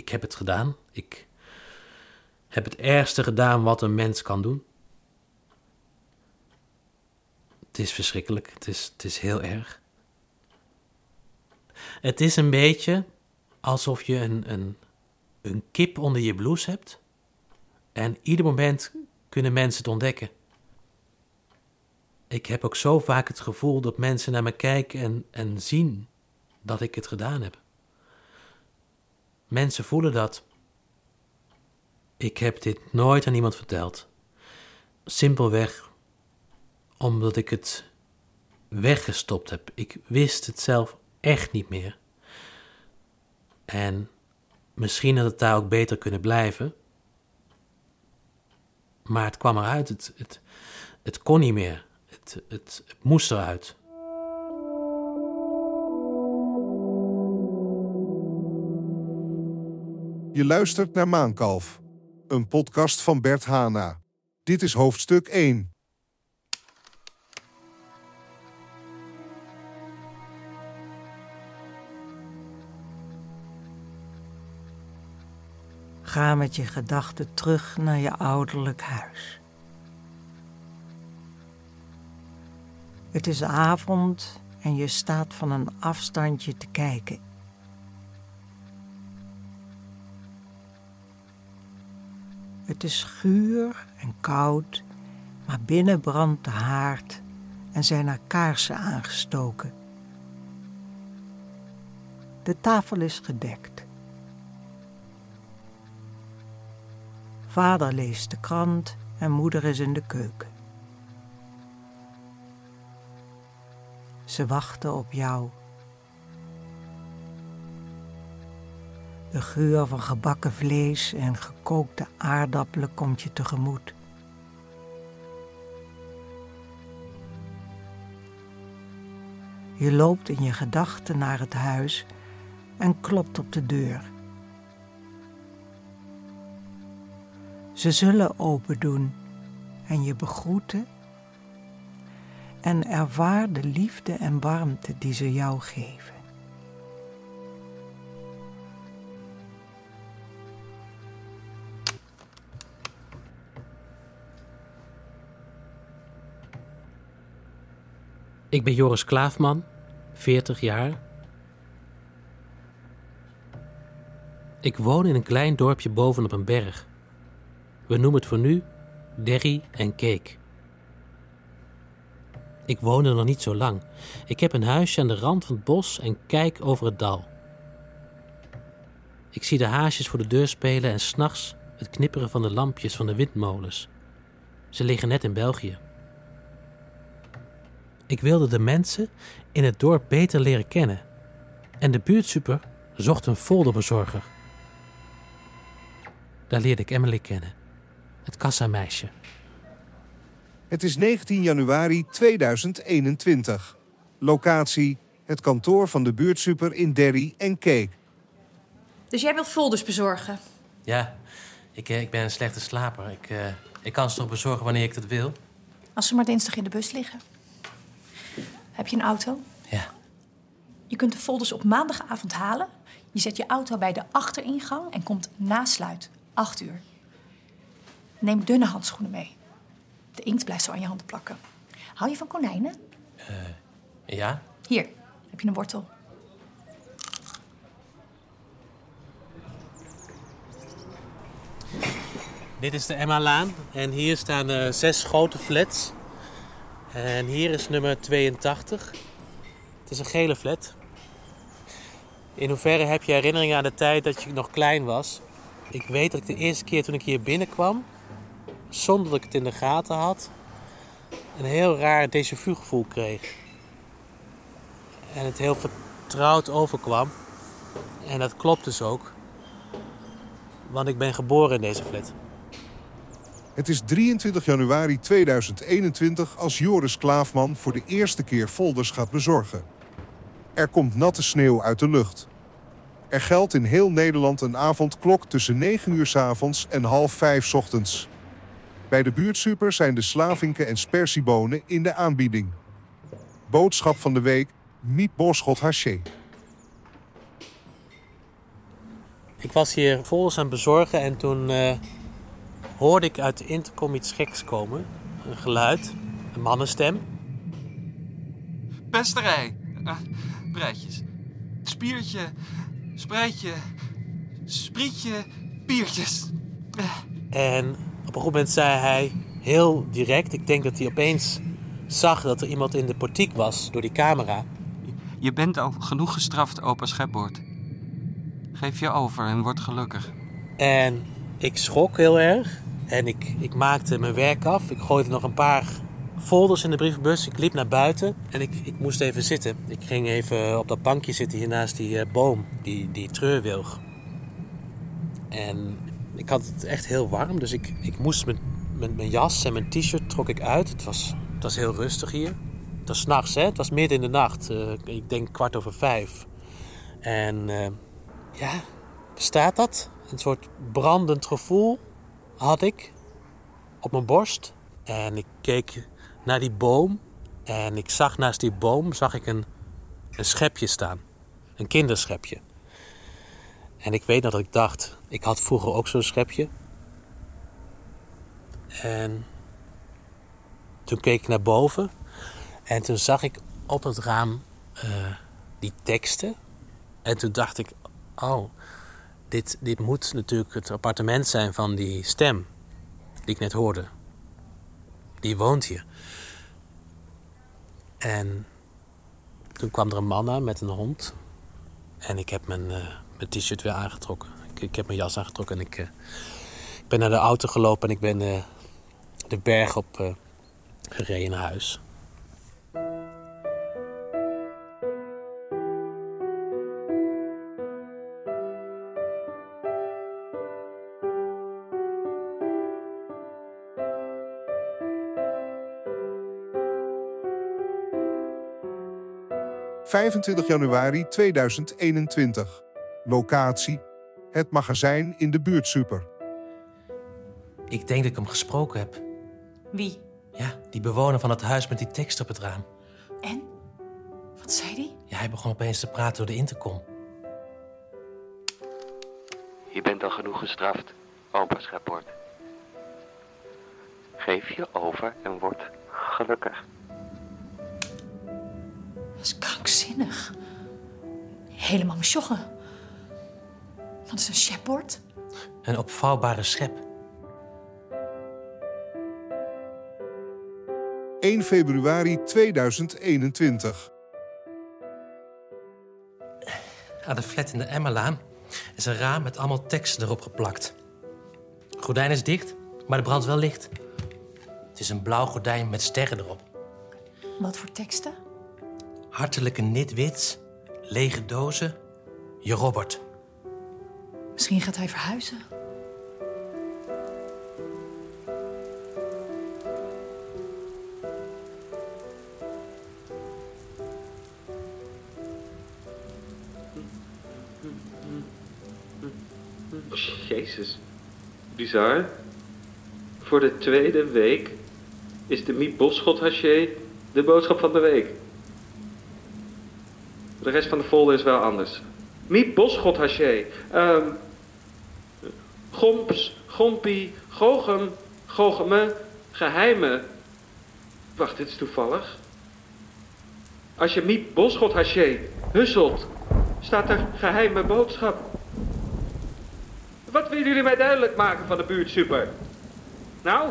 ik heb het gedaan. Ik heb het ergste gedaan wat een mens kan doen. Het is verschrikkelijk. Het is, het is heel erg. Het is een beetje alsof je een, een, een kip onder je blouse hebt. En ieder moment kunnen mensen het ontdekken. Ik heb ook zo vaak het gevoel dat mensen naar me kijken en, en zien dat ik het gedaan heb. Mensen voelen dat. Ik heb dit nooit aan iemand verteld. Simpelweg omdat ik het weggestopt heb. Ik wist het zelf echt niet meer. En misschien had het daar ook beter kunnen blijven. Maar het kwam eruit. Het, het, het kon niet meer. Het, het, het moest eruit. Je luistert naar Maankalf, een podcast van Bert Hana. Dit is hoofdstuk 1. Ga met je gedachten terug naar je ouderlijk huis. Het is avond en je staat van een afstandje te kijken. Het is guur en koud, maar binnen brandt de haard en zijn er kaarsen aangestoken. De tafel is gedekt. Vader leest de krant en moeder is in de keuken. Ze wachten op jou. De geur van gebakken vlees en gekookte aardappelen komt je tegemoet. Je loopt in je gedachten naar het huis en klopt op de deur. Ze zullen open doen en je begroeten en ervaar de liefde en warmte die ze jou geven. Ik ben Joris Klaafman, 40 jaar. Ik woon in een klein dorpje bovenop een berg. We noemen het voor nu Derry en Cake. Ik woon er nog niet zo lang. Ik heb een huisje aan de rand van het bos en kijk over het dal. Ik zie de haasjes voor de deur spelen en s'nachts het knipperen van de lampjes van de windmolens. Ze liggen net in België. Ik wilde de mensen in het dorp beter leren kennen. En de buurtsuper zocht een folderbezorger. Daar leerde ik Emily kennen, het kassameisje. Het is 19 januari 2021. Locatie: het kantoor van de buurtsuper in Derry en Cake. Dus jij wilt folders bezorgen? Ja, ik, eh, ik ben een slechte slaper. Ik, eh, ik kan ze toch bezorgen wanneer ik dat wil? Als ze maar dinsdag in de bus liggen. Heb je een auto? Ja. Je kunt de folders op maandagavond halen. Je zet je auto bij de achteringang en komt nasluit. 8 uur. Neem dunne handschoenen mee. De inkt blijft zo aan je handen plakken. Hou je van konijnen? Ja? Hier, heb je een wortel. Dit is de Emma-laan en hier staan eh, zes grote flats. En hier is nummer 82. Het is een gele flat. In hoeverre heb je herinneringen aan de tijd dat je nog klein was? Ik weet dat ik de eerste keer toen ik hier binnenkwam, zonder dat ik het in de gaten had, een heel raar déjà vu gevoel kreeg. En het heel vertrouwd overkwam. En dat klopt dus ook. Want ik ben geboren in deze flat. Het is 23 januari 2021 als Joris Klaafman voor de eerste keer folders gaat bezorgen. Er komt natte sneeuw uit de lucht. Er geldt in heel Nederland een avondklok tussen 9 uur 's avonds en half 5 's ochtends. Bij de buurtsuper zijn de slavinken en spersiebonen in de aanbieding. Boodschap van de week: Miet Boschot haché. Ik was hier volgens aan bezorgen en toen eh, hoorde ik uit de intercom iets geks komen. Een geluid, een mannenstem. Pesterij. Uh, breitjes. Spiertje. Spreidje. Sprietje. Piertjes. En op een goed moment zei hij heel direct, ik denk dat hij opeens zag dat er iemand in de portiek was door die camera. Je bent al genoeg gestraft, opa schepbord. Geef je over en word gelukkig. En ik schrok heel erg. En ik, ik maakte mijn werk af. Ik gooide nog een paar folders in de brievenbus. Ik liep naar buiten en ik, ik moest even zitten. Ik ging even op dat bankje zitten hier naast die uh, boom, die, die treurwilg. En ik had het echt heel warm, dus ik, ik moest met, mijn jas en mijn t-shirt trok ik uit. Het was, het was heel rustig hier. Het was nachts, hè? Het was midden in de nacht. Uh, ik denk kwart over vijf. En uh, ja, bestaat dat? Een soort brandend gevoel had ik op mijn borst. En ik keek naar die boom. En ik zag naast die boom zag ik een, een schepje staan. Een kinderschepje. En ik weet dat ik dacht, ik had vroeger ook zo'n schepje. En toen keek ik naar boven. En toen zag ik op het raam uh, die teksten. En toen dacht ik, oh, dit, dit moet natuurlijk het appartement zijn van die stem die ik net hoorde. Die woont hier. En toen kwam er een man aan met een hond. En ik heb mijn, uh, mijn t-shirt weer aangetrokken. Ik, ik, heb mijn jas aangetrokken en ik, uh, ik ben naar de auto gelopen en ik ben uh, de berg op gereden naar huis. 25 januari 2021. Locatie: het magazijn in de buurt Super. Ik denk dat ik hem gesproken heb. Wie? Ja, die bewoner van het huis met die tekst op het raam. En? Wat zei hij? Ja, hij begon opeens te praten door de intercom. Je bent al genoeg gestraft, opa Scheppoort. Geef je over en word gelukkig. Dat is krankzinnig. Helemaal mesjoggen. Wat is een shepboard? Een opvouwbare schep. 1 februari 2021. Aan de flat in de Emmerlaan is een raam met allemaal teksten erop geplakt. Het gordijn is dicht, maar de brand wel licht. Het is een blauw gordijn met sterren erop. Wat voor teksten? Hartelijke nitwits, lege dozen, je Robert. Misschien gaat hij verhuizen. Jezus, bizar. Voor de tweede week is de Miep Boschot haché de boodschap van de week. De rest van de folder is wel anders. Miep Boschot haché. Um, gomps, gompie, gochem, gocheme, geheime. Wacht, dit is toevallig. Als je Miep Boschot haché husselt, staat er geheime boodschap. Wat willen jullie mij duidelijk maken van de buurt super? Nou,